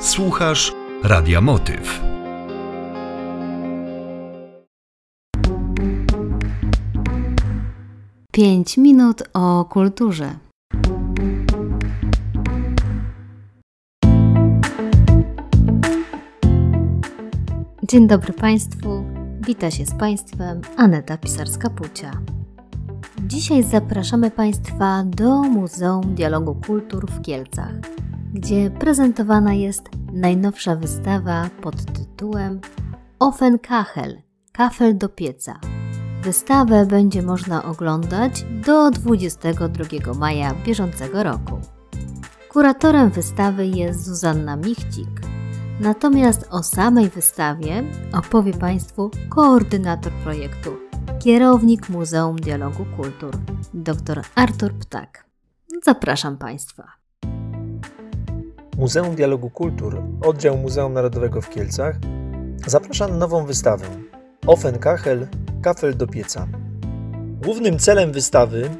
Słuchasz Radia Motyw. Pięć minut o kulturze. Dzień dobry Państwu. Wita się z Państwem Aneta Pisarska-Pucia. Dzisiaj zapraszamy Państwa do Muzeum Dialogu Kultur w Kielcach, gdzie prezentowana jest najnowsza wystawa pod tytułem Offenkachel – Kafel do pieca. Wystawę będzie można oglądać do 22 maja bieżącego roku. Kuratorem wystawy jest Zuzanna Michcik, natomiast o samej wystawie opowie Państwu koordynator projektu, kierownik Muzeum Dialogu Kultur, dr Artur Ptak. Zapraszam Państwa. Muzeum Dialogu Kultur, oddział Muzeum Narodowego w Kielcach, zaprasza na nową wystawę Offenkachel – Kafel do pieca. Głównym celem wystawy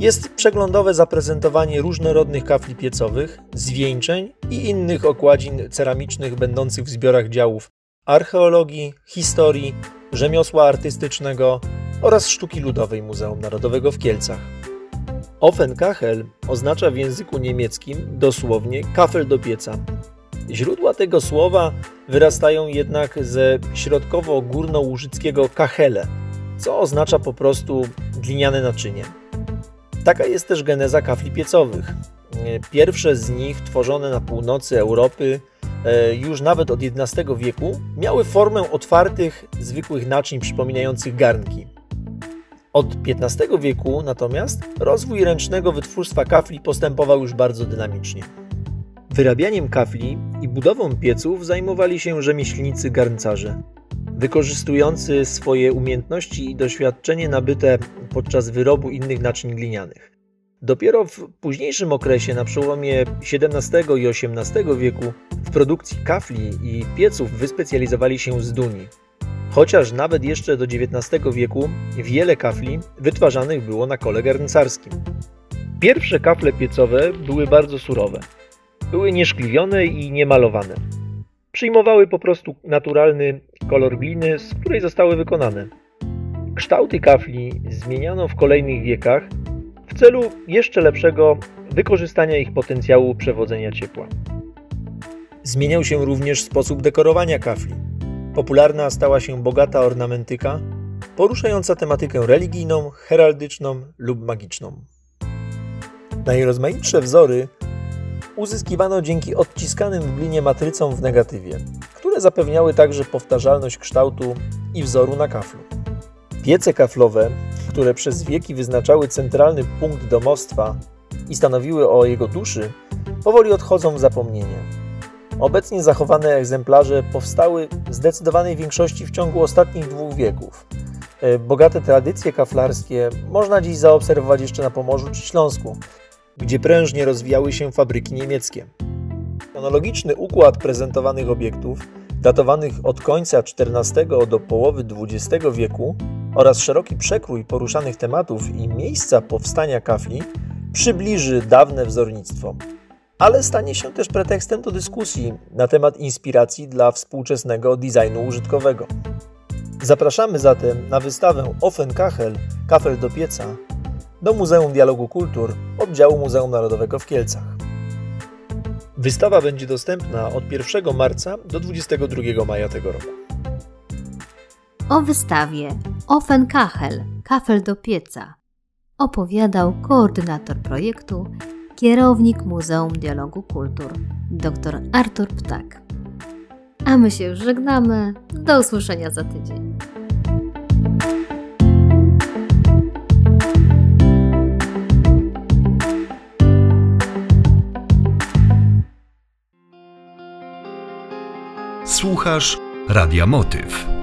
jest przeglądowe zaprezentowanie różnorodnych kafli piecowych, zwieńczeń i innych okładzin ceramicznych będących w zbiorach działów archeologii, historii, rzemiosła artystycznego oraz sztuki ludowej Muzeum Narodowego w Kielcach. Offenkachel oznacza w języku niemieckim dosłownie kafel do pieca. Źródła tego słowa wyrastają jednak ze środkowo-górnołużyckiego kachele, co oznacza po prostu gliniane naczynie. Taka jest też geneza kafli piecowych. Pierwsze z nich, tworzone na północy Europy, e, już nawet od XI wieku, miały formę otwartych, zwykłych naczyń przypominających garnki. Od XV wieku natomiast rozwój ręcznego wytwórstwa kafli postępował już bardzo dynamicznie. Wyrabianiem kafli i budową pieców zajmowali się rzemieślnicy garncarze, wykorzystujący swoje umiejętności i doświadczenie nabyte podczas wyrobu innych naczyń glinianych. Dopiero w późniejszym okresie, na przełomie XVII i XVIII wieku, w produkcji kafli i pieców wyspecjalizowali się zduni, chociaż nawet jeszcze do XIX wieku wiele kafli wytwarzanych było na kole garncarskim. Pierwsze kafle piecowe były bardzo surowe. Były nieszkliwione i niemalowane. Przyjmowały po prostu naturalny kolor gliny, z której zostały wykonane. Kształty kafli zmieniano w kolejnych wiekach w celu jeszcze lepszego wykorzystania ich potencjału przewodzenia ciepła. Zmieniał się również sposób dekorowania kafli. Popularna stała się bogata ornamentyka, poruszająca tematykę religijną, heraldyczną lub magiczną. Najrozmaitsze wzory uzyskiwano dzięki odciskanym w glinie matrycom w negatywie, które zapewniały także powtarzalność kształtu i wzoru na kaflu. Piece kaflowe, które przez wieki wyznaczały centralny punkt domostwa i stanowiły o jego duszy, powoli odchodzą w zapomnienie. Obecnie zachowane egzemplarze powstały w zdecydowanej większości w ciągu ostatnich dwóch wieków. E, bogate tradycje kaflarskie można dziś zaobserwować jeszcze na Pomorzu czy Śląsku, gdzie prężnie rozwijały się fabryki niemieckie. Chronologiczny układ prezentowanych obiektów, datowanych od końca XIV do połowy XX wieku oraz szeroki przekrój poruszanych tematów i miejsca powstania kafli przybliży dawne wzornictwo, ale stanie się też pretekstem do dyskusji na temat inspiracji dla współczesnego designu użytkowego. Zapraszamy zatem na wystawę Offenkachel – Kafel do pieca do Muzeum Dialogu Kultur oddziału Muzeum Narodowego w Kielcach. Wystawa będzie dostępna od 1 marca do 22 maja tego roku. O wystawie Offenkachel – Kafel do pieca opowiadał koordynator projektu, kierownik Muzeum Dialogu Kultur, dr Artur Ptak. A my się już żegnamy. Do usłyszenia za tydzień. Słuchasz Radia Motyw.